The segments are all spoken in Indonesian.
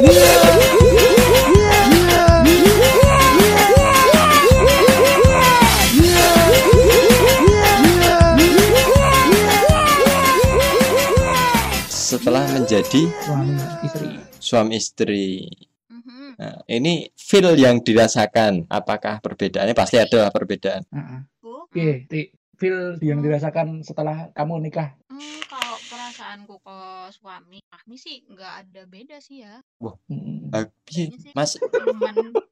Setelah menjadi suami istri suami istri, Mhm. nah, ini feel yang dirasakan, apakah perbedaannya pasti ada lah perbedaan. Heeh. Aku, Oke, Ti. Feel yang dirasakan setelah kamu nikah hmm, kalau perasaanku ke suami, Fahmi sih nggak ada beda sih ya. Mm. Ah, piye? Ini sih Mas,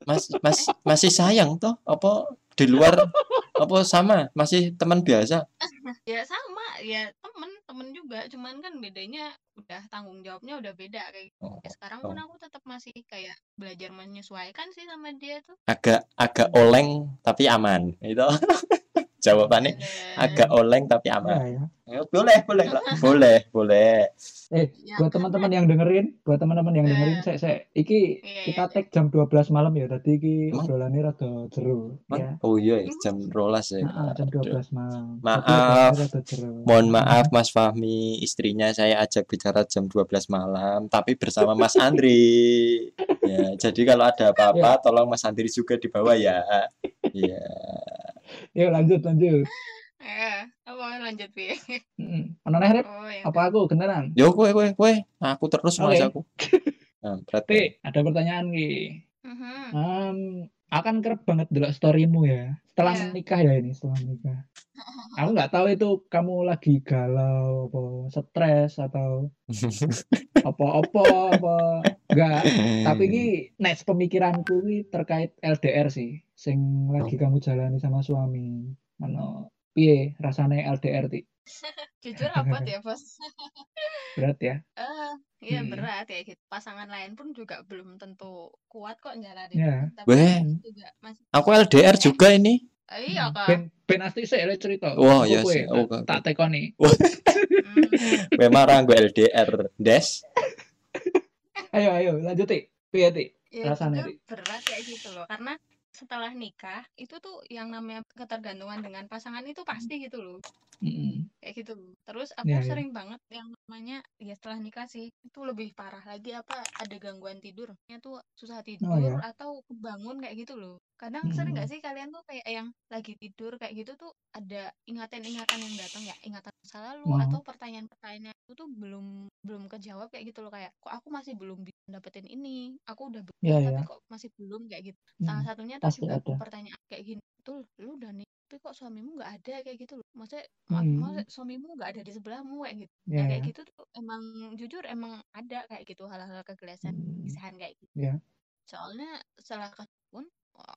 mas, mas, masih sayang toh? Apa di luar? Apa sama? Masih teman biasa? ya sama ya temen temen juga cuman kan bedanya udah tanggung jawabnya udah beda kayak gitu. Oh, Ya, sekarang pun oh. aku tetap masih kayak belajar menyesuaikan sih sama dia tuh agak agak oleng tapi aman. Itu jawabannya Dan- agak oleng tapi Ya, aman. ya. Ya, boleh, boleh, lah. boleh, boleh. Eh, ya buat teman-teman yang dengerin, buat teman-teman yang dengerin, Eh. saya, saya, iki Iya, kita iya. tag jam 12 malam ya. Tadi iki obrolannya rada jeru, ya. Oh iya, jam rolas ya. Nah, jam Aduh. 12 malam. Maaf. Mohon maaf Mas Fahmi, istrinya saya ajak bicara jam 12 malam, tapi bersama Mas Andri. Ya, jadi kalau ada apa-apa tolong Mas Andri juga dibawa ya. Iya. Yuk lanjut, lanjut. eh apa lanjut pi. Ono neh, Rip? oh ya Apa aku kenalan? Yo kowe kowe kowe, aku terus Mas Oke. aku. Nah, Ti, berarti ada pertanyaan ki. Mhm. Um, akan kerep banget delok storymu ya. Setelah Iya. menikah ya ini, setelah menikah. Aku nggak tahu itu kamu lagi galau, apa stres atau apa-apa apa enggak. Tapi ki next pemikiranku ki terkait LDR sih, sing lagi kamu jalani sama suami. Ano piye rasane LDR ti? jujur apa ya bos Berat ya? eh iya Hmm. berat ya gitu pasangan lain pun juga belum tentu kuat kok jalanin Ya. tapi Weh. juga masih aku LDR juga ini. Iya kak Ben ben asti sik le cerita. Wah, iya kowe? sih. Oh, Tak- oke. tak tekoni. Hmm. Marah gue LDR. Des. Ayo ayo lanjut ti. Piye ti? ya Rasanya, jujur berat kayak gitu loh karena setelah nikah itu tuh yang namanya ketergantungan dengan pasangan itu pasti gitu loh Mm-mm. Kayak gitu terus aku Iya, iya. sering banget yang namanya ya setelah nikah sih itu lebih parah lagi apa ada gangguan tidurnya tuh susah tidur Oh, iya. atau kebangun kayak gitu loh kadang sering Mm-mm. nggak sih kalian tuh kayak yang lagi tidur kayak gitu tuh ada ingatan-ingatan yang datang ya ingatan masa lalu Oh. atau pertanyaan-pertanyaan itu tuh belum belum kejawab kayak gitu loh kayak kok aku masih belum bisa dapetin ini aku udah belum Iya, tapi iya. kok masih belum kayak gitu salah Mm. satunya tuh Pasti juga ada. pertanyaan kayak gini betul lu udah nih tapi kok suamimu nggak ada kayak gitu loh maksudnya Hmm. maksudnya suamimu nggak ada di sebelahmu kayak gitu Iya, Nah, kayak iya. gitu tuh emang jujur emang ada kayak gitu hal-hal kegelisahan Hmm. kayak gitu Iya. soalnya setelah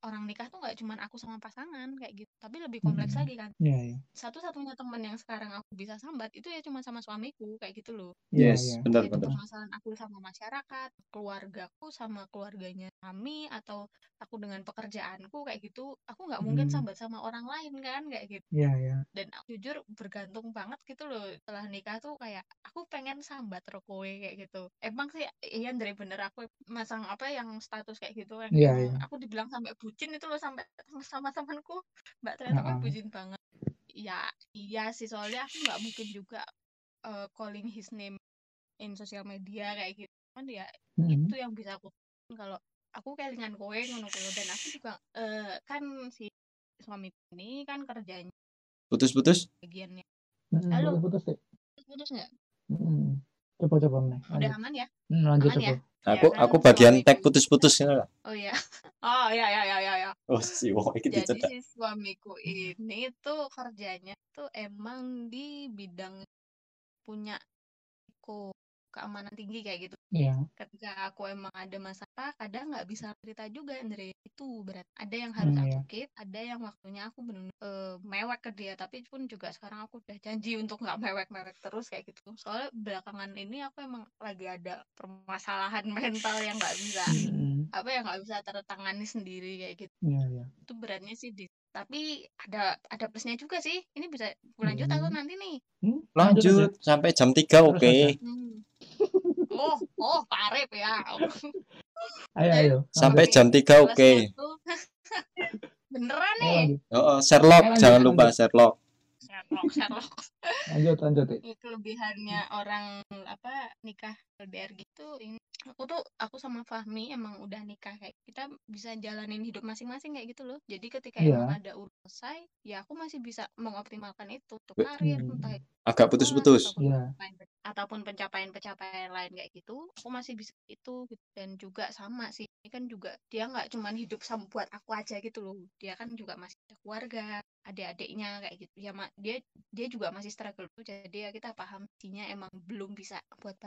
orang nikah tuh nggak cuman aku sama pasangan kayak gitu tapi lebih kompleks Mm-mm. lagi kan Iya, iya. satu-satunya teman yang sekarang aku bisa sambat itu ya cuma sama suamiku kayak gitu loh Iya, Yes, iya. benar yaitu benar. permasalahan aku sama masyarakat keluargaku sama keluarganya kami atau aku dengan pekerjaanku kayak gitu aku nggak mungkin Hmm. sambat sama orang lain kan kayak gitu Iya, iya. dan aku jujur bergantung banget gitu loh setelah nikah tuh kayak aku pengen sambat rokowe kayak gitu emang sih iya dari bener aku masang apa yang status kayak gitu yang Iya, emang iya. aku dibilang sampai bucin itu loh sampai sama temanku mbak ternyata kan bucin banget ya iya sih soalnya aku nggak mungkin juga uh, calling his name in sosial media kayak gitu kan ya Mm-mm. itu yang bisa aku kalau aku kelingan kowe ngono dan aku juga eh kan si suami ini kan kerjanya Putus-putus. bagiannya Mm-mm, Halo. Putus, putus, nggak Mm-mm. Coba coba meneh. udah aman ya Hmm, lanjut aman ya? Coba. Aku kan aku bagian suamiku- tag putus-putus ya lah. oh iya oh ya ya ya ya ya Oh, si wong iki jadi dicedak. si suamiku ini tuh kerjanya tuh emang di bidang punya ko keamanan tinggi kayak gitu. Iya. ketika aku emang ada masalah kadang nggak bisa cerita juga Andre. Itu berat. Ada yang harus Hmm, aku keep ada yang waktunya aku benar mewek ke dia. Tapi pun juga sekarang aku udah janji untuk nggak mewek-mewek terus kayak gitu. Soalnya belakangan ini aku emang lagi ada permasalahan mental yang nggak bisa Mm-mm. apa yang nggak bisa tertangani sendiri kayak gitu. Iya, iya. itu beratnya sih di tapi ada ada plusnya juga sih ini bisa lanjut atau Hmm. nanti nih Hmm, Lanjut sampai jam 3 oke. Terus Hmm. oh oh parep ya Ayo, ayo. Sampai jam 3 oke. Tuh- beneran nih lanjut. Oh, oh, Sherlock Ayo, lanjut, jangan lanjut. lupa Sherlock. Sherlock Sherlock Sherlock Lanjut lanjut. Ini kelebihannya orang apa nikah LDR gitu ini aku tuh aku sama Fahmi emang udah nikah kayak kita bisa jalanin hidup masing-masing kayak gitu loh jadi ketika Iya. emang ada urusan selesai ya aku masih bisa mengoptimalkan itu untuk Be- karir Hmm. entah itu agak putus-putus ataupun Iya. pencapaian- ataupun pencapaian-pencapaian lain kayak gitu aku masih bisa itu gitu. dan juga sama sih ini kan juga dia nggak cuman hidup sama buat aku aja gitu loh dia kan juga masih ada keluarga adik-adiknya kayak gitu ya dia dia juga masih struggle tuh jadi ya kita paham dia emang belum bisa buat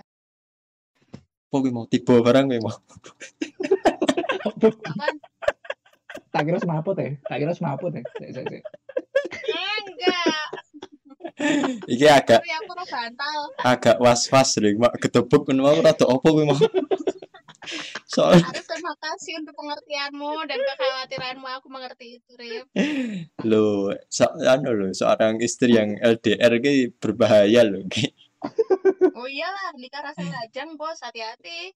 apa gue mau? Tiba barang gue mau? Tak kira semaput ya. Tak kira semaput ya. Sik, sik, sik. Eh, enggak. Iki agak agak was-was deh mak ketebuk ngono mau rada opo gue mau? Soalnya Arif terima kasih untuk pengertianmu dan kekhawatiranmu aku mengerti itu Rif lo so, anu lo seorang istri yang LDR ki berbahaya lo ki oh iyalah nikah rasa lajang bos hati-hati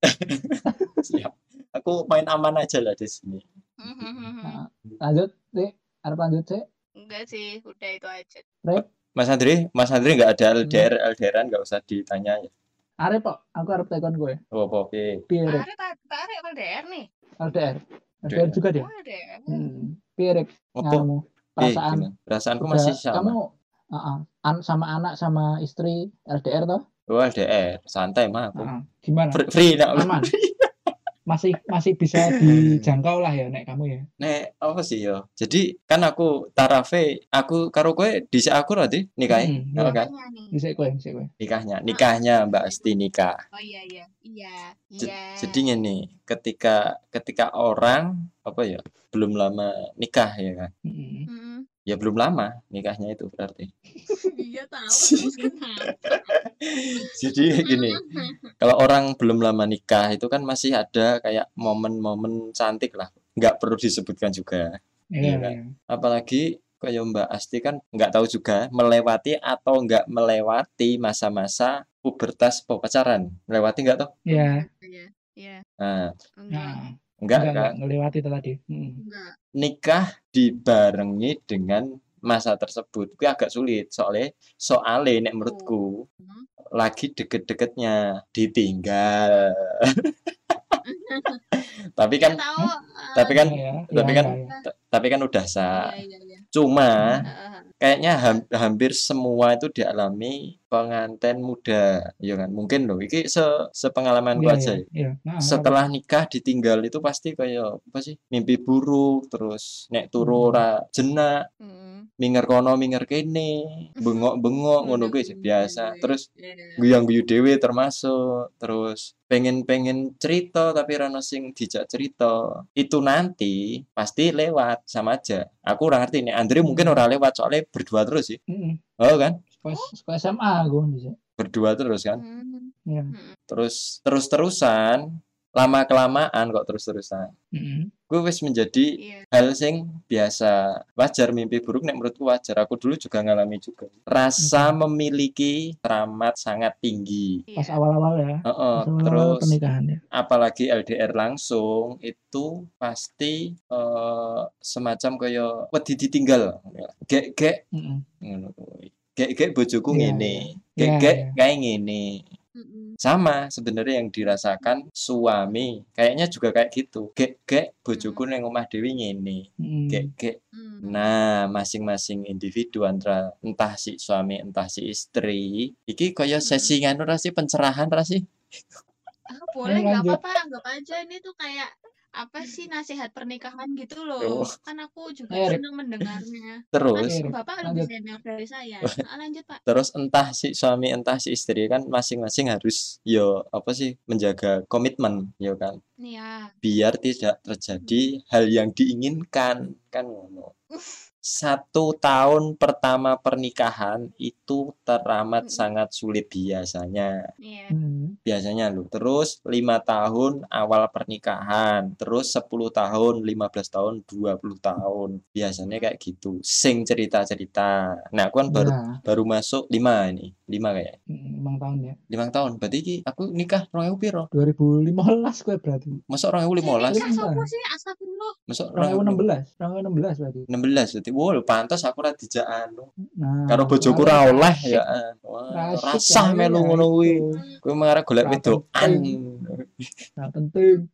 siap aku main aman aja lah di sini Nah, lanjut, Sik. Arep lanjut, Sik. enggak sih udah itu aja Mas Andri Mas Andri nggak ada LDR LDRan nggak usah ditanya ya Arep kok, aku arep tekan gue. oh apa oke Piye, Rek? Arif Pak Arif LDR nih LDR. LDR juga dia. oh LDR Hmm. Piye, Rek? apa Ngamu. eh, Perasaan. gimana? perasaanku masih sama Kamu uh-uh, an- sama anak sama istri LDR toh? Oh LDR santai mah aku Uh-uh. Gimana? free, free nak Aman. Masih masih bisa dijangkau lah ya nek kamu ya. Nek apa sih yo? Jadi kan aku tarafe aku karo kowe dhisik aku berarti nikah Hmm, iya. kan? Bisa kowe, bisa kowe. nikahnya nikahnya Mbak Asti nikah. oh iya iya iya iya Jadi ngene, ketika ketika orang apa ya belum lama nikah ya kan? Mm-mm. Ya belum lama nikahnya itu berarti. iya tahu Jadi gini, kalau orang belum lama nikah itu kan masih ada kayak momen-momen cantik lah. Nggak perlu disebutkan juga. Iya, kan? iya. apalagi kayak Mbak Asti kan nggak tahu juga melewati atau nggak melewati masa-masa pubertas pacaran melewati nggak tuh Iya. iya iya nah Nah, enggak enggak, kan enggak ngelewati itu tadi. Mm. enggak nikah dibarengi dengan masa tersebut itu agak sulit soalnya soalnya nek menurutku Hmm. lagi deket-deketnya ditinggal tapi Iya kan tahu tapi kan Iya, ya. tapi Iya, kan iya, iya. tapi kan udah sah iya iya iya cuma kayaknya ham- hampir semua itu dialami pengantin muda ya kan mungkin loh ini se sepengalamanku Iya, aja iya, ya. iya. Nah, setelah nikah ditinggal itu pasti kayak apa sih mimpi buruk terus nek turu Hmm. ora jenak Mm. minger kono minger kene bengok-bengok ngono kuwi sih Iya, biasa iya, terus iya. guyang-guyu dhewe termasuk terus pengen-pengen cerita tapi rano sing dijak cerita itu nanti pasti lewat sama aja aku ora ngerti nih Andre mungkin Hmm. ora lewat soalnya berdua terus sih oh kan Sekolah, sekolah SMA aku bisa. berdua terus kan Mm. Iya. Mm. terus terus-terusan lama kelamaan kok terus-terusan Mm-mm. gue wis menjadi iya hal sing biasa wajar mimpi buruk nek menurutku wajar aku dulu juga ngalami juga rasa memiliki keramat sangat tinggi iya Pas awal-awal ya. Heeh, Pas awal-awal terus pernikahan ya. apalagi LDR langsung itu pasti eh, semacam kayak wedi ditinggal gek gek Mm-mm. ngono gek gek bojoku Iya, ngene. iya. gek Iya, gek iya. kayak ngene. Sama sebenarnya yang dirasakan suami. Kayaknya juga kayak gitu. Gek gek bojoku neng omah dewi ngene. Mm-mm. gek gek Mm. nah masing-masing individu antara entah si suami entah si istri. Iki kaya Mm. sesi nganu ra sih? Pencerahan ra sih? Ah, boleh nggak apa-apa anggap aja ini tuh kayak apa sih nasihat pernikahan gitu loh? Oh. kan aku juga Ayo, senang mendengarnya. Kan terus? Iya, Rip. bapak lebih senior dari saya. Ah, lanjut pak. Terus entah si suami entah si istri kan masing-masing harus yo apa sih menjaga komitmen yo kan? Nih ya biar tidak terjadi hal yang diinginkan kan ngono satu tahun pertama pernikahan itu teramat Mm-mm. sangat sulit biasanya iya Mm. biasanya loh terus lima tahun awal pernikahan terus 10 tahun 15 tahun 20 tahun biasanya kayak gitu sing cerita-cerita nah aku kan baru Nah, baru masuk lima ini lima kayak mm, emang tahun ya. lima tahun berarti iki aku nikah rong ewu piro 2015 gue berarti. masuk rong ewu Sing limolas nikah Sumpah. Astagfirullah Masuk 2016, 2016 berarti. 16 berarti. Wow, pantas aku ora dijak anu. Nah, Karo bojoku malah ra oleh ya. Wah, Asik rasah melu ngono kuwi. Kowe mengarah golek Ra wedokan. Nah, penting.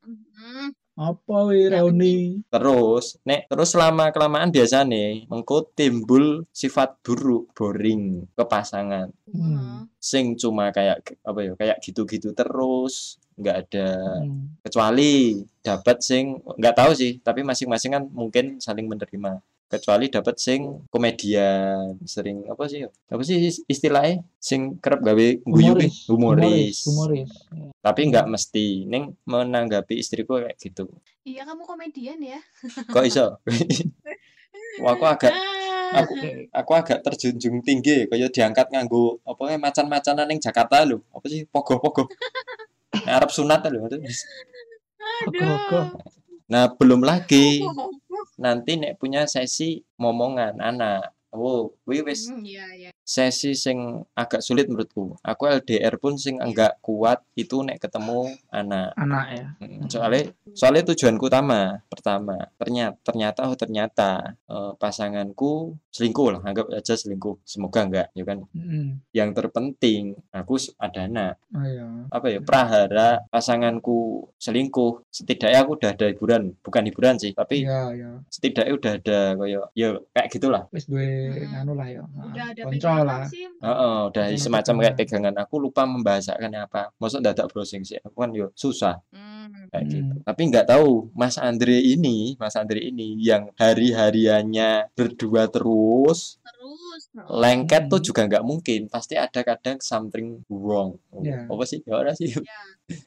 Apa Ya, reuni? Terus, nek terus selama kelamaan biasa nih, mengko timbul sifat buruk, boring ke pasangan. Hmm. Sing cuma kayak apa ya, kayak gitu-gitu terus, nggak ada Hmm. kecuali dapat sing nggak tahu sih, tapi masing-masing kan mungkin saling menerima. Kecuali dapat sing komedian, sering apa sih? Apa sih istilahnya? Sing kerap gawe guyu ki, humoris. Humoris. Ya. Tapi nggak mesti. Ning menanggapi istriku kayak gitu. Iya kamu komedian ya. Kok iso? Wah, aku agak Ah, aku aku agak terjunjung tinggi kaya diangkat nganggo apa ya macan-macanan ning Jakarta lho apa sih pogo-pogo Arab sunat lho Ogo-ogo. nah belum lagi Aduh. Nanti nek punya sesi momongan anak oh wis Hmm, Iya iya. Sesi sing agak sulit menurutku. Aku LDR pun sing enggak kuat itu nek ketemu anak. Anak ya. Mm, soalnya soalnya tujuanku utama pertama. Ternyata ternyata oh ternyata eh, pasanganku selingkuh lah anggap aja selingkuh. Semoga enggak ya kan? Hmm. yang terpenting aku ada anak. Oh iya. apa ya? Prahara pasanganku selingkuh. Setidaknya aku udah ada hiburan. Bukan hiburan sih tapi Iya, iya. setidaknya udah ada kayak ya kayak gitulah. Wis duwe Hmm. lah ya. Udah ada Pegangan lah. sih. Heeh, udah Sama semacam kayak pegangan. aku lupa membahasakannya apa maksud dadak browsing sih aku kan yo susah Hmm. kayak Hmm. gitu. Tapi nggak tahu Mas Andre ini, Mas Andre ini yang hari-hariannya berdua terus, Terus. lengket tuh Hmm. juga nggak mungkin. Pasti ada kadang something wrong. Ya. Apa sih? Ya sih.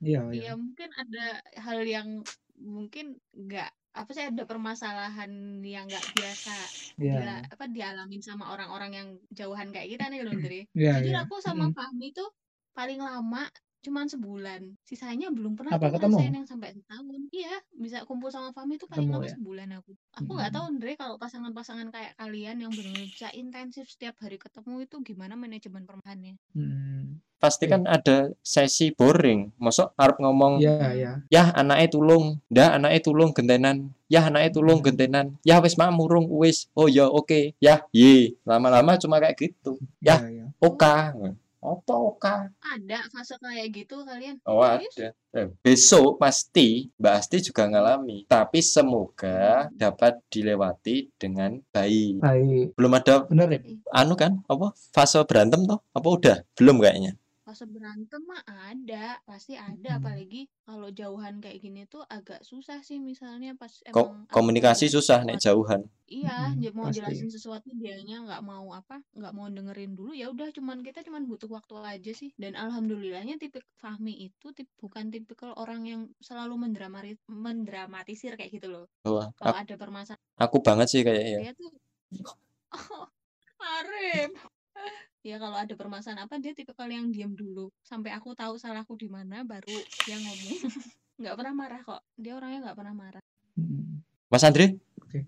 Iya, iya. Ya mungkin ada hal yang mungkin nggak apa sih ada permasalahan yang nggak biasa dia apa dialamin sama orang-orang yang jauhan kayak kita nih loh. Iya, Jujur iya. aku sama Mm. Fahmi tuh paling lama cuman sebulan. Sisanya belum pernah Apa, ketemu? yang sampai setahun. Iya, bisa kumpul sama Fahmi tuh paling lama ya? sebulan aku. Aku nggak Mm. tahu Andre kalau pasangan-pasangan kayak kalian yang benar-benar bisa intensif setiap hari ketemu itu gimana manajemen permahannya. Hmm. Pasti kan ada sesi boring. Mosok harus ngomong, Iya, iya. ya anaknya tulung, dah anaknya tulung gentenan, ya anaknya tulung Hmm. gentenan, ya wis mak murung wis, oh ya oke, ya ye, lama-lama cuma kayak gitu, Ya. Iya, iya. oka, apa oka, Ada fase kayak gitu kalian? Oh ada. Eh, besok pasti Mbak Asti juga ngalami. Tapi semoga dapat dilewati dengan baik. Baik. Belum ada Bener ya? anu kan? Apa? Fase berantem toh? Apa udah? Belum kayaknya. Fase berantem mah ada, pasti ada. Hmm. Apalagi kalau jauhan kayak gini tuh agak susah sih misalnya pas Ko- emang komunikasi ngejelasin susah nek sesuatu. jauhan. Iya, dia mau pasti. jelasin sesuatu dianya nggak mau apa, nggak mau dengerin dulu ya udah cuman kita cuman butuh waktu aja sih. Dan alhamdulillahnya tipik Fahmi itu tip, bukan tipikal orang yang selalu mendramati, mendramatisir kayak gitu loh. Kalau aku, ada permasalahan aku banget sih kayaknya. dia tuh oh, Arif. Ya kalau ada permasalahan apa dia tipikal yang diam dulu sampai aku tahu salahku di mana baru dia ngomong. Nggak pernah marah kok. Dia orangnya nggak pernah marah. Mas Andre?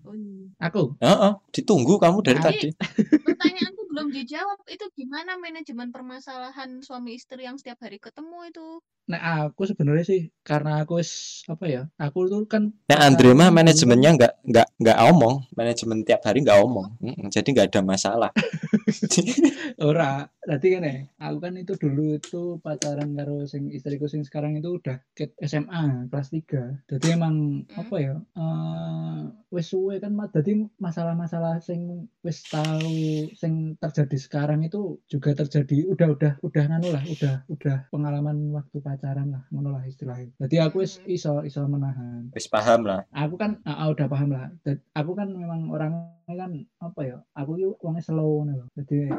Oh, iya. Aku. Heeh, ditunggu kamu dari Nah, tadi. Pertanyaanku belum dijawab. Itu gimana manajemen permasalahan suami istri yang setiap hari ketemu itu? Nah, aku sebenarnya sih karena aku wis apa ya? Aku tuh kan Nek Andre mah manajemennya nggak nggak nggak omong, manajemen tiap hari nggak omong, jadi nggak ada masalah. ora. Tadi kan ya, aku kan itu dulu itu pacaran karo sing istriku sing sekarang itu udah ke SMA kelas 3. Jadi emang Hmm. apa ya? eh wis suwe kan jadi masalah-masalah sing wis tahu sing terjadi sekarang itu juga terjadi udah udah udah nganu lah, udah udah pengalaman waktu pacaran lah, ngono lah istilahnya. Jadi aku wis Hmm. iso iso menahan. Wis paham lah. aku kan ah, ah, udah paham lah Dan aku kan memang orangnya kan apa ya aku itu orangnya slow ngono loh. Jadi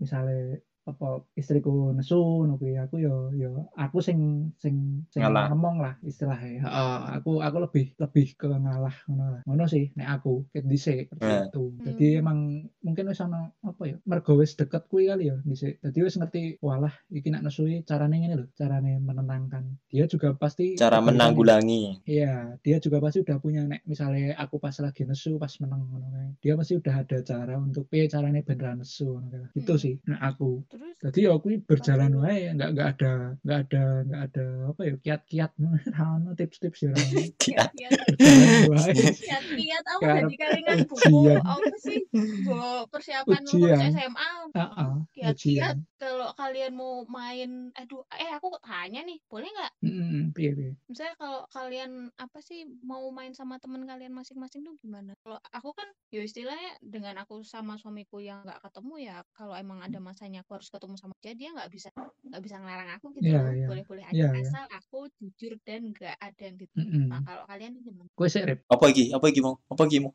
misalnya apa istriku nesu ngono kuwi aku yo yo aku sing sing sing Ngalah. ngomong lah istilahnya Heeh, aku aku lebih lebih ke ngalah ngono lah ngono sih nek aku ket dhisik seperti Eh. itu jadi Hmm. emang mungkin wis ana apa ya mergo wis deket kuwi kali ya dhisik jadi wis ngerti walah iki nak nesui carane ngene lho carane menenangkan dia juga pasti Cara menanggulangi. Iya, dia juga pasti udah punya nek misalnya aku pas lagi nesu, pas meneng ngono kae. Dia pasti udah ada cara untuk piye carane beneran nesu ngono. Gitu Hmm. sih nek aku. Terus? Jadi ya aku berjalan wae, nggak nggak ada nggak ada nggak ada apa ya kiat-kiat. Ono tips-tips ya. kiat kiat Berjalan wae. kiat kiat aku jadi kalingan buku apa sih? Buku persiapan lulus. SMA Heeh, kiat kiat ujian. Kalau kalian mau main aduh eh aku tanya nih boleh nggak Heeh, piye piye. misalnya kalau kalian apa sih mau main sama teman kalian masing-masing tuh gimana kalau aku kan ya istilahnya dengan aku sama suamiku yang nggak ketemu ya kalau emang ada masanya aku harus ketemu sama dia dia nggak bisa nggak bisa ngelarang aku gitu Iya, loh iya. boleh-boleh aja Iya, iya. asal aku jujur dan nggak ada yang di Heeh. nah kalau kalian gimana Kowe sik rip. Apa iki? Apa iki mau? Apa iki mau?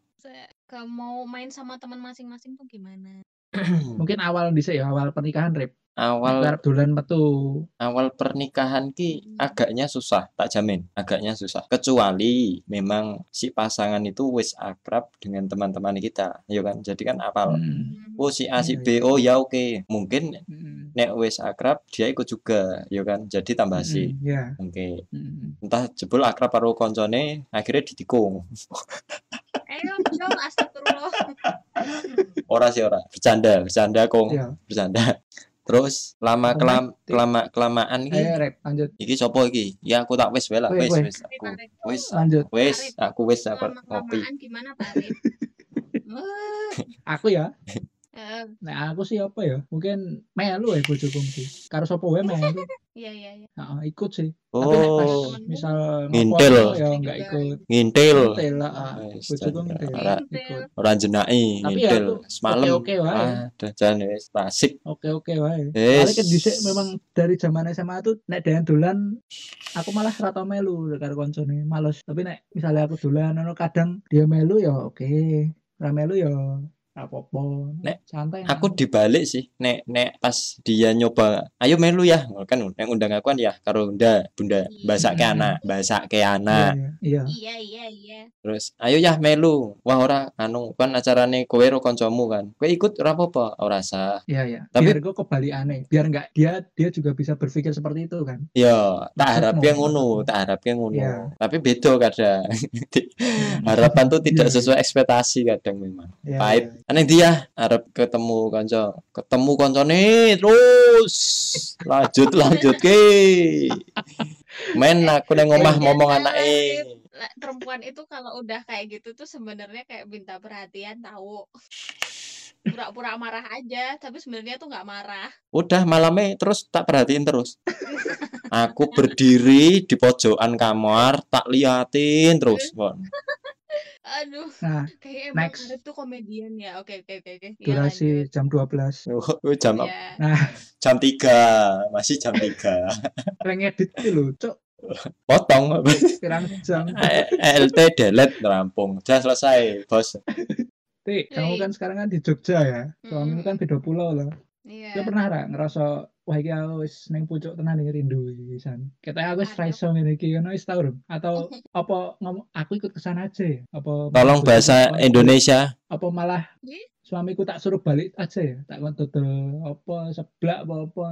mau main sama teman masing-masing tuh gimana Mungkin awal dhisik ya, awal pernikahan rip. Nek awal arep dolan metu. awal pernikahan ki Hmm. agaknya susah, tak jamin, agaknya susah. Kecuali memang si pasangan itu wis akrab dengan teman-teman kita, ya kan? Jadi kan apal. Hmm. Hmm. Oh si A si Iya, B, oh ya oke. Mungkin Heeh. nek wis akrab dia ikut juga, ya kan? Jadi tambah sih. Heeh, ya. Oke. Heeh. Entah jebul akrab karo koncone akhirnya ditikung. ayo astagfirullah Ora sih ora, bercanda, bercanda kong, Iya. bercanda. Terus lama kelam kelama kelamaan iki Ayo rip, lanjut. iki sopo iki? Ya aku tak wis wae lah, Kowe, wis kowe. wis aku. Wis Lanjut. wis Arif, aku wis aku ngopi. gimana Pak Aku ya, eh, Nah, aku sih apa ya? Mungkin melu ya bojoku mesti. Karo sapa wae melu. iya iya iya Heeh, ikut sih. Tapi nek pas Oh, misal Ngintil. ya enggak ikut. ngintil. Ngintil lah. ah. Bojoku ngintil. ora Ikut. ora jenaki Tapi ya ngintil semalam. oke-oke wae. Ada jan wis klasik. Oke-oke wae. Wis. Paling kan dhisik memang dari zaman SMA tuh nek dolan dolan aku malah rata melu karo koncone, males. Tapi nek misalnya aku dolan ono kadang dia melu ya oke. Ora melu ya apa-apa. Nek santai. Aku dibalik sih, nek nek pas dia nyoba, ayo melu ya, kan nek undang aku kan ya karo bunda, bunda basake Hmm. anak, basake Iya, anak. iya. iya iya iya Terus ayo ya melu. Wah ora anu kan acarane kowe ro kancamu kan. Kowe ikut ora apa-apa, ora sah. Iya ya. Tapi- Biar gue kebalikane. Biar enggak dia dia juga bisa berpikir seperti itu kan. Ya, tak Maksudmu, harapnya ngono, tak harapnya ngono. Iya. Tapi beda kadang. Harapan tuh tidak Iya. sesuai ekspektasi kadang memang. Iya, Pahit. iya. Aneh dia arep ketemu kanca, ketemu kancane terus lanjut lanjut ke. Men aku nang omah Iya, ngomong iya, anake. Lah, perempuan itu kalau udah kayak gitu tuh sebenarnya kayak minta perhatian tahu pura-pura marah aja tapi sebenarnya tuh nggak marah Udah malamnya terus tak perhatiin terus. Aku berdiri di pojokan kamar, tak liatin terus. Kon. Aduh Nah, kayak emang Next. Arif tuh komedian ya oke oke oke oke Iya, durasi lanjut. jam 12. Oh, jam Iya. Nah, jam 3, masih jam 3. reng edit lho, cok. Potong. Pirang jam. Eh, LT delete rampung. Sudah selesai, Bos. Tik, kamu kan sekarang kan di Jogja ya. Suamimu kan beda pulau loh. Iya Dia pernah ra ngerasa wah iki aku wis ning pucuk tenan iki rindu iki pisan. Katanya aku wis ra iso ngene iki ngono wis tau? Atau apa ngomong aku ikut ke sana aja ya? Apa Tolong bahasa kon- Indonesia. Apa malah Ih. suamiku tak suruh balik aja ya? Tak kon dodol apa seblak apa apa.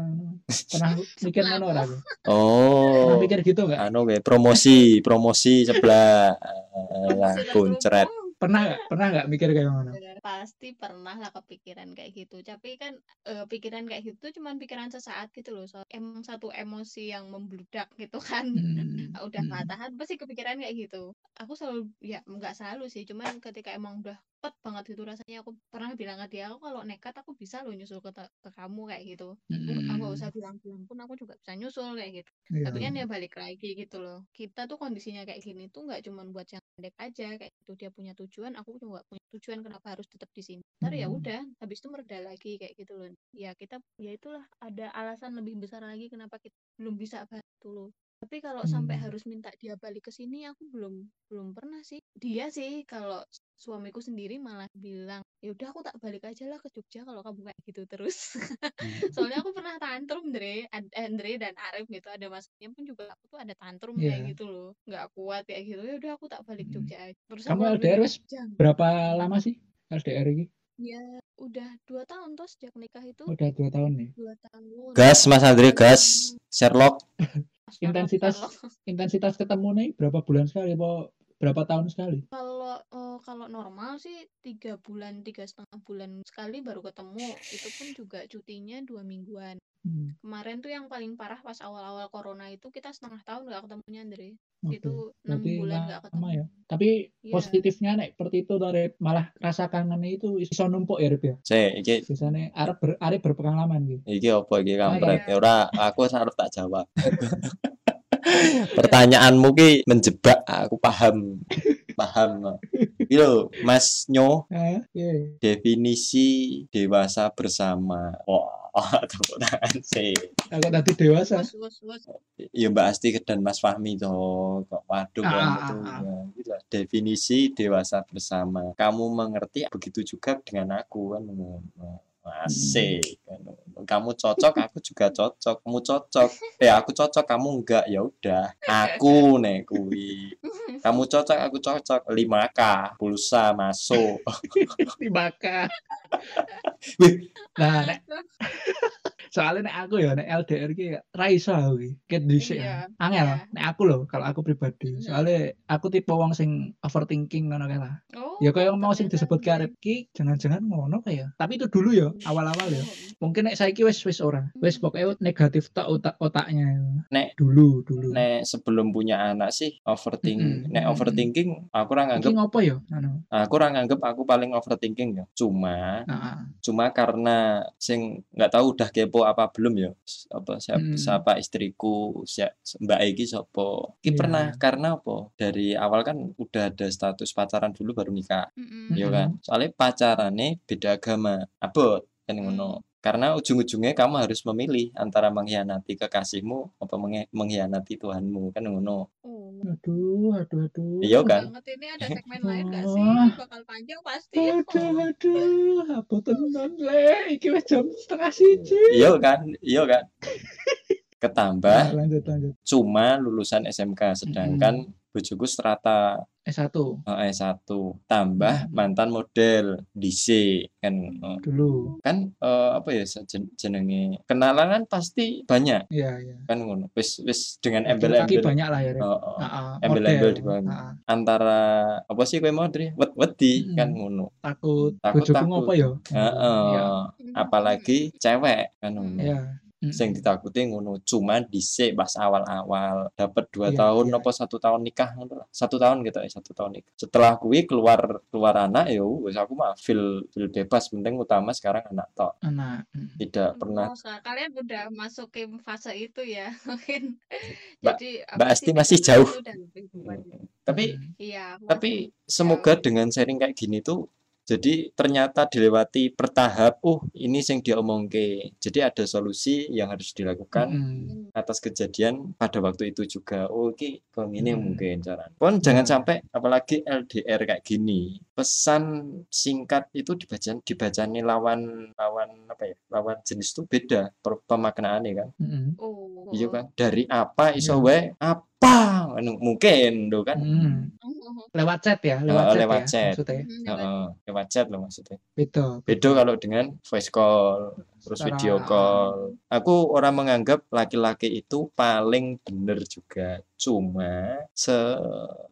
Pernah mikir ngono ora aku? Pernah Oh. mikir gitu enggak? Anu we promosi, promosi sebelah eh, lah kuncret. Pernah enggak? Pernah enggak mikir kayak ngono? pasti pernah lah kepikiran kayak gitu tapi kan eh, pikiran kayak gitu cuman pikiran sesaat gitu loh so emang satu emosi yang membludak gitu kan Hmm. udah nggak hmm. tahan pasti kepikiran kayak gitu aku selalu ya nggak selalu sih cuman ketika emang udah pet banget gitu rasanya. Aku pernah bilang ke dia aku kalau nekat aku bisa loh nyusul ke, ke kamu kayak gitu. Aku aku nggak usah bilang-bilang pun aku juga bisa nyusul kayak gitu. Iya. tapi kan ya balik lagi gitu loh. Kita tuh kondisinya kayak gini tuh nggak cuman buat yang pendek aja kayak gitu. Dia punya tujuan aku juga punya tujuan kenapa harus tetap di sini. Ntar ya Mm. udah habis itu mereda lagi kayak gitu loh. Ya kita ya itulah ada alasan lebih besar lagi kenapa kita belum bisa bantu loh. Tapi kalau sampai Hmm. harus minta dia balik ke sini aku belum belum pernah sih dia sih kalau suamiku sendiri malah bilang ya udah aku tak balik aja lah ke Jogja kalau kamu kayak gitu terus soalnya aku pernah tantrum Andre Andre dan Arif gitu ada masanya pun juga aku tuh ada tantrum kayak Iya. gitu loh nggak kuat kayak gitu ya udah aku tak balik Hmm. Jogja aja terus Kamu LDR berapa lama sih LDR ini? ya udah dua tahun toh sejak nikah itu Udah dua tahun nih. dua tahun Gas Mas Andre, gas. Sherlock. Intensitas Sherlock. intensitas ketemu nih berapa bulan sekali? Apa berapa tahun sekali? Kalau eh, kalau normal sih tiga bulan tiga setengah bulan sekali baru ketemu. Itu pun juga cutinya dua mingguan. Hmm, Kemarin tuh yang paling parah pas awal-awal corona itu kita setengah tahun nggak ketemunya Andre. oke. Itu enam bulan nggak ketemu. ya. Tapi Iya. positifnya nek seperti itu dari malah rasa kangennya itu iso numpuk ya Rip ya. Saya iki Biasanya arep ber, arep berpengalaman gitu. iki apa iki kampret iya. ya ora aku harus tak jawab. Pertanyaanmu ki menjebak aku paham. Paham. Lho, Mas Nyo Ah, iya. definisi dewasa bersama. Wah, tepuk tangan sih. Aku tadi dewasa. Wus. Ya Mbak Asti dan Mas Fahmi toh. Kok waduh Ah, kan ah, itu. ah. Ya, gitu lah. Definisi dewasa bersama. Kamu mengerti begitu juga dengan aku kan. Asik. kan. Kamu cocok, aku juga cocok. Kamu cocok. Eh aku cocok, kamu enggak. Ya udah. Aku nek kuwi. Kamu cocok, aku cocok. 5K pulsa masuk. Dibakar. Wih. Nah, nek soalnya nek aku ya nek LDR ki ra iso aku ki. Ket dhisik. Iya, ya. Angel iya. nek aku loh kalau aku pribadi. Mhm. Soalnya aku tipe wong sing overthinking ngono kae lah. Oh, Ya kayak mau sing disebut karep ki jangan-jangan ngono kayak. Tapi itu dulu ya, awal-awal ya. Mungkin nek saiki wis wis ora. Wis pokoknya negatif tak otak otaknya. Nek- dulu dulu. Nek sebelum punya anak sih overthinking. Mm-mm, Nek mm-mm. overthinking aku ora nganggep ngopo ya? Anu. aku ora nganggep aku paling overthinking ya. Cuma Nah, cuma karena sing nggak tahu udah kepo apa belum ya apa siapa, Mm. siapa istriku siapa, mbak Egi sopo Ki Iya. pernah karena apa dari awal kan udah ada status pacaran dulu baru nikah Mm-mm. ya Mm-mm. kan soalnya pacarannya beda agama abot kan Mm. ngono karena ujung-ujungnya kamu harus memilih antara mengkhianati kekasihmu apa mengkhianati Tuhanmu kan ngono Oh, aduh, aduh, aduh. iya kan banget ini ada segmen lain gak sih? Ini bakal panjang pasti. Aduh, aduh, apa tenan le? Iki wis jam setengah siji. iya kan iya kan Nah, ketambah lanjut lanjut. cuma lulusan SMK sedangkan bojoku strata S1 eh, S1 tambah Hmm. mantan model DC kan eh, dulu. kan eh, apa ya jen- jenenge kenalan kan pasti banyak Iya, iya. kan ngono wis wis dengan embel-embel banyak lah ya. Rep. Oh, oh. Ah, ah, Embel-embel di. Ah, antara apa sih kowe mau Dri wed wedi Mm. kan ngono takut Takut, takut. ngopo ya? Heeh. Iya. apalagi cewek kan ngono Iya. Mm. sing ditakuti ngono cuma dhisik pas awal-awal dapat dua Iya, tahun iya. apa satu tahun nikah ngono lah. satu tahun gitu ya satu tahun nikah setelah kuwi keluar keluar anak ya wis aku mah feel feel bebas penting utama sekarang anak tok anak. Mm. tidak pernah Oh, kalian udah masukin fase itu ya mungkin. Jadi Mbak Asti sih, masih jauh. kehidupan. tapi Mm. Iya. tapi semoga jauh. dengan sharing kayak gini tuh jadi ternyata dilewati bertahap oh ini yang dia omongke jadi ada solusi yang harus dilakukan Mm. atas kejadian pada waktu itu juga oh ini kok ini Hmm. mungkin cara pun jangan Ya. sampai apalagi LDR kayak gini pesan singkat itu dibaca dibacanya lawan lawan apa ya lawan jenis itu beda per- pemaknaannya kan Mm. Oh. iya kan dari apa iso Iya. wae apa Anu, mungkin do kan Mm. Oh, Lewat chat ya, lewat Oh, chat lewat ya chat. maksudnya. Heeh, lewat chat loh maksudnya Beda. beda kalau dengan voice call terus Secara- video call aku orang menganggap laki-laki itu paling bener juga cuma se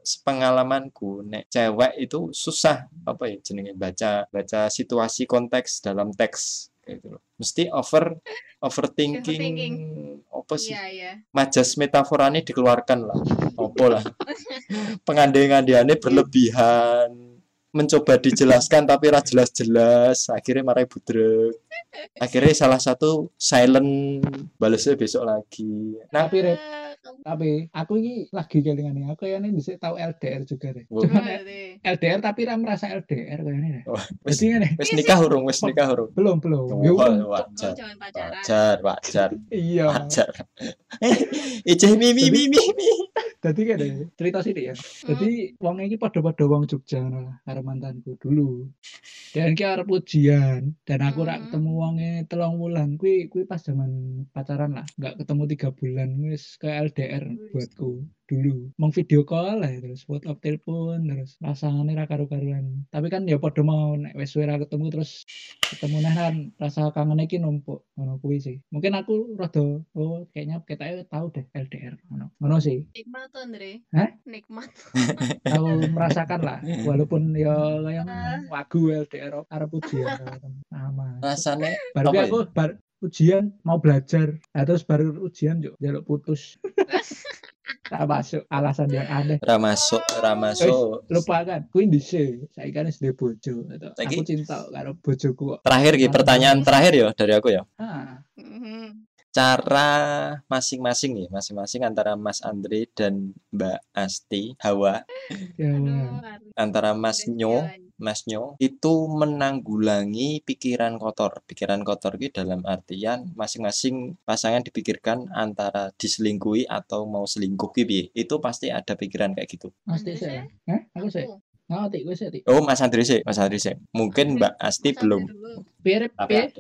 sepengalamanku nek cewek itu susah apa ya jenenge baca baca situasi konteks dalam teks kayak gitu loh. mesti over overthinking Overthinking. Apa sih? Iya, iya. majas metaforanya dikeluarkan lah. Apa lah? Pengandaian-andaiannya berlebihan. Mencoba dijelaskan tapi ra jelas-jelas. Akhirnya marai budrek. Akhirnya salah satu silent. Balasnya besok lagi. Nah Eh, kamu- tapi aku ini lagi kelingan nih. Aku yang ini bisa tahu LDR juga deh. Oh. LDR tapi ra merasa LDR kayaknya deh. Oh, wis nih, wis nikah urung wis nikah urung belum belum. Oh, Ya wajar pacaran. wajar wajar Iya. wajar ijeh mimi mimi mimi Jadi kayak deh, cerita sih ya. Jadi wong iki pada-pada wong Jogja ngono lah, karo mantanku dulu. Dan ki arep ujian dan aku rak Hmm. ketemu wonge telung wulan. Kuwi kuwi pas zaman pacaran lah, nggak ketemu tiga bulan wis ke LDR Wis. buatku dulu mau video call lah terus WhatsApp telepon terus rasanya ra karu-karuan tapi kan ya podo mau nek wis suwe ra ketemu terus ketemu nah kan rasa kangen iki numpuk ngono kuwi sih mungkin aku rada oh kayaknya kita tahu deh LDR ngono ngono sih Nikmat tuh Andre. Hah? Nikmat. tahu merasakan lah walaupun ya kayak wagu LDR arep ujian sama rasanya ya? aku bar ujian mau belajar. Nah, terus baru ujian juk jaluk putus. Tak masuk alasan yang aneh. Ra masuk ra masuk. lupa kan kuwi dhisik saiki kan duwe bojo gitu. Aku cinta karo bojoku kok. Terakhir ki pertanyaan terakhir ya dari aku ya. Ah. Mhm. cara masing-masing nih masing-masing antara Mas Andre dan Mbak Asti Hawa. Ya harus antara Mas Nyo jalan. Mas Nyo itu menanggulangi pikiran kotor. Pikiran kotor itu dalam artian masing-masing pasangan dipikirkan antara diselingkuhi atau mau selingkuh piye. Itu pasti ada pikiran kayak gitu. Asti Andre sih sih? Hah? aku ngerti gue sih Ti. Oh, Mas Andre sih, Mas Andre sih. Mungkin Mbak Asti Mas belum.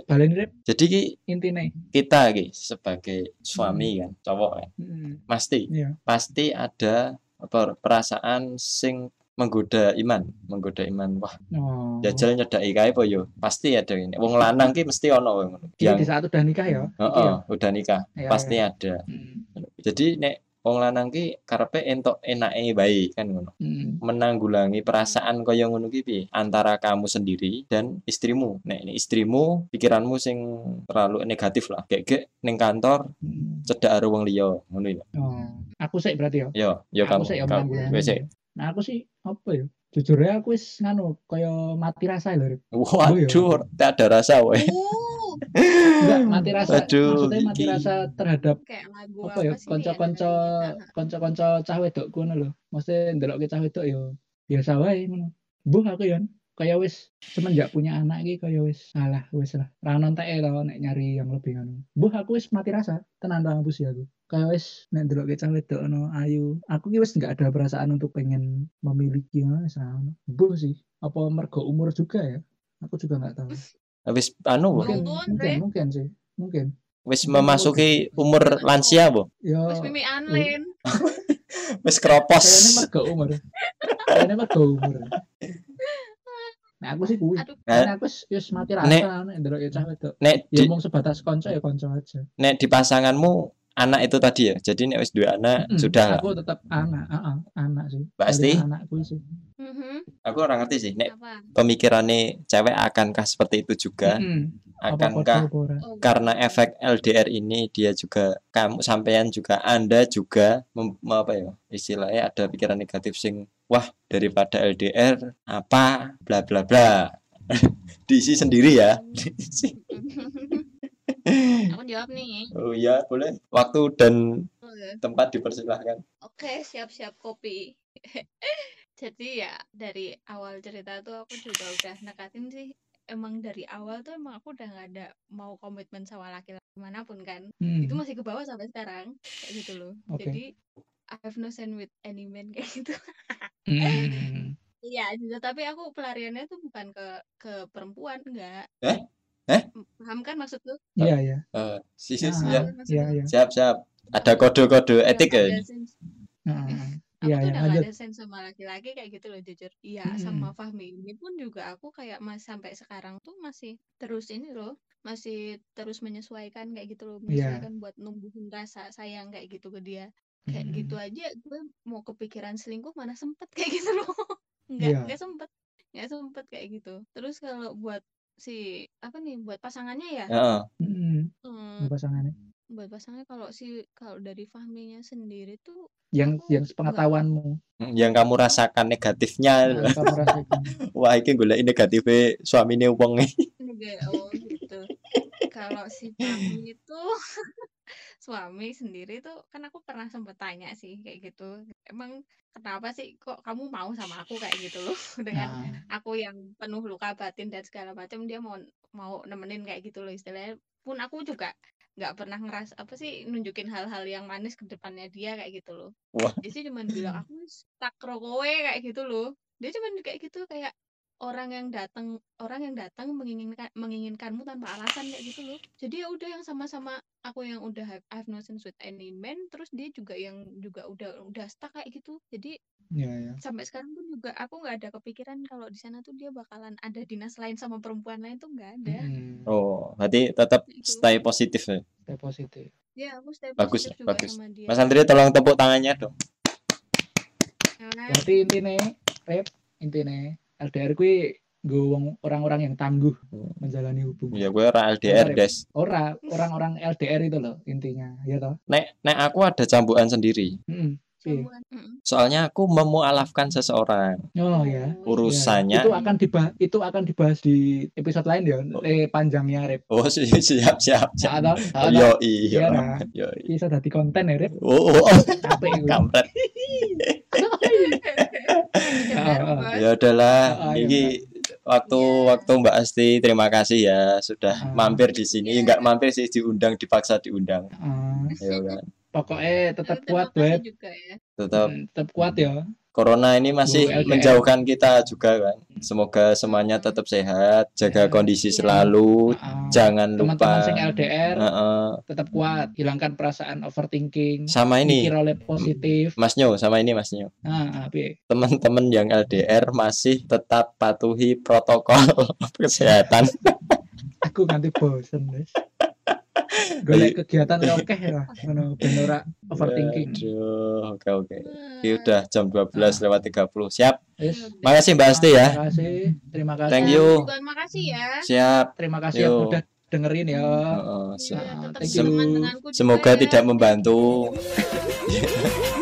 Balen rep Jadi ki intine kita ki sebagai suami kan, cowok kan, hmm. pasti iya pasti ada apa perasaan sing menggoda iman, menggoda iman. Wah, oh jajal nyedaki kae apa yo? Pasti ada ini. Wong lanang ki mesti ono ngono. Iya, Yang di saat udah nikah ya Heeh, Iya. udah nikah Iya, pasti iya. ada. Hmm. Jadi nek wong lanang ki karepe entuk enake bae kan ngono. Hmm. Menanggulangi perasaan kaya ngono ki piye? Antara kamu sendiri dan istrimu. Nek ini istrimu pikiranmu sing terlalu negatif lah. Kayak gek ning kantor Hmm. cedak karo wong liya ngono ya. oh aku sih berarti ya Yo, yo Aku kamu. sih yang kamu. Nah aku sih apa ya? Jujur ya aku wis nganu kaya mati rasa lho. Waduh, tak ada rasa wae. Uh, Enggak mati rasa. Aduh, Maksudnya mati iki. rasa terhadap kayak lagu apa ya? sih ini Kanca-kanca cah wedokku ngono lho. Maksudnya ndelokke cah wedok ya biasa wae ngono. Mbuh aku ya kaya wis semenjak punya anak iki kaya wis alah wis lah. Ra nonteke to nek nyari yang lebih ngono. Mbuh aku wis mati rasa. Tenan ta ngapusi aku. Kaya wis nek ndelokke cah wedok ono ayu. Aku ki wis nggak ada perasaan untuk pengen memiliki ngono wis ono. Mbuh sih. Apa mergo umur juga ya? Aku juga nggak tahu. Wis anu Mungkin, mungkin, Andre. mungkin sih. Mungkin. wis memasuki umur lansia bu. Ya, Terus Mimi Anlin. Wis kayaknya keropos. mergo umur. Kayaknya mergo umur. Nah, aku sih kuwi. Aduh. Karena aku wis wis mati rasa Nek- ndelok ya cah wedok. Nek Ya di, mung sebatas konco ya konco aja. nek di pasanganmu anak itu tadi ya. Jadi nek wis dua anak Mm, sudah. Aku tetap anak, heeh, anak sih. Mbak Asti? Paling Anak kuwi sih. Mhm. Aku orang ngerti sih. Nek Apa? pemikirannya cewek akankah seperti itu juga? Apa Akankah apa? Oh, karena efek LDR ini dia juga kamu sampean juga Anda juga mem, apa ya istilahnya ada pikiran negatif sing wah daripada LDR apa bla bla bla diisi sendiri ya Diisi. Aku jawab nih. oh iya boleh waktu dan Oke. tempat dipersilahkan Oke, siap-siap kopi. Jadi ya dari awal cerita tuh aku juga udah nekatin sih emang dari awal tuh emang aku udah nggak ada mau komitmen sama laki-laki mana pun kan. Hmm. Itu masih ke bawah sampai sekarang kayak gitu loh. Oke. Jadi I have no sense with any man kayak gitu. Mm. Iya, juga tapi aku pelariannya tuh bukan ke ke perempuan enggak. Eh? Eh? Paham kan maksudku? Iya, iya. Eh, si si Ah, siap maksudku? Iya, iya. siap siap ada kode-kode Udah etik ya sense. Heeh. Aku Iya, tuh iya, udah gak ada sense sama laki-laki kayak gitu loh jujur. Iya, Mm-mm. sama Fahmi ini pun juga aku kayak mas sampai sekarang tuh masih terus ini loh, masih terus menyesuaikan kayak gitu loh, Iya. menyesuaikan buat numbuhin rasa sayang kayak gitu ke dia. Kayak gitu Mm. aja gue mau kepikiran selingkuh mana sempet kayak gitu loh. Nggak, Iya. nggak sempet. Nggak sempet kayak gitu. Terus kalau buat si apa nih buat pasangannya ya? Heeh. Mm. Hmm, Pasangannya. buat pasangannya kalau si kalau dari Fahminya sendiri tuh Yang aku yang nggak sepengetahuanmu. yang kamu rasakan negatifnya Nah, kamu rasakan. wah ini golek negatifnya suaminya wong Enggak, oh gitu. Kalau si Fahmi itu suami sendiri tuh kan aku pernah sempet tanya sih kayak gitu. Emang kenapa sih kok kamu mau sama aku kayak gitu loh dengan Nah, aku yang penuh luka batin dan segala macam dia mau mau nemenin kayak gitu loh istilahnya. Pun aku juga nggak pernah ngeras apa sih nunjukin hal-hal yang manis ke depannya dia kayak gitu loh. Wah. Dia sih cuman bilang aku stuck kowe kayak gitu loh. Dia cuman kayak gitu kayak orang yang datang orang yang datang menginginkan menginginkanmu tanpa alasan kayak gitu loh jadi ya udah yang sama-sama aku yang udah have, have no sense with any man terus dia juga yang juga udah udah stuck kayak gitu jadi ya ya sampai sekarang pun juga aku nggak ada kepikiran kalau di sana tuh dia bakalan ada dinas lain sama perempuan lain tuh nggak ada Mm-mm. Oh, berarti tetap Itu. stay positif ya. Stay positif ya aku stay Bagus, positif juga bagus. sama dia Mas Andri tolong tepuk tangannya dong. Nah, berarti intinya rep intinya LDR kui gue orang-orang yang tangguh Hmm. menjalani hubungan Ya gue ora LDR. Des. ora orang-orang LDR itu loh intinya ya toh Nek nek aku ada cambukan sendiri. Mm-mm. Iya. Soalnya aku memualafkan seseorang. oh ya Urusannya itu akan dibahas itu akan dibahas di episode lain ya Oh. eh panjangnya rep Oh, si- siap siap siap. atau Yo Iya, iya. Yo bisa jadi konten ya rep Oh, oh, oh. capek kampret. Ya, Ah, ah. Ya udahlah, Ah, ya, ini waktu Iya. waktu Mbak Asti terima kasih ya sudah Ah. mampir di sini. Iya. Enggak mampir sih diundang dipaksa diundang. Ya kan. pokoknya tetap Terima kuat web ya Tetap tetap kuat ya corona ini masih LDR. menjauhkan kita juga kan. Semoga semuanya tetap sehat, jaga Ya. kondisi Iya. selalu, Ah, jangan teman-teman lupa. sing LDR Heeh. tetap kuat hilangkan perasaan overthinking sama ini mikir oleh positif Mas Nyo, sama ini Mas Nyo. apa Teman-teman yang LDR masih tetap patuhi protokol kesehatan. aku nanti bosen guys golek kegiatan ya oke lah ngono ben ora overthinking Aduh, oke oke. Ini udah jam 12 lewat 30. Siap. Yes. Makasih Mbak Asti ya. terima kasih terima kasih Thank Ya, you. juga makasih ya Siap. terima kasih yang Yo. udah dengerin ya Ah, juga Semoga ya. tidak membantu.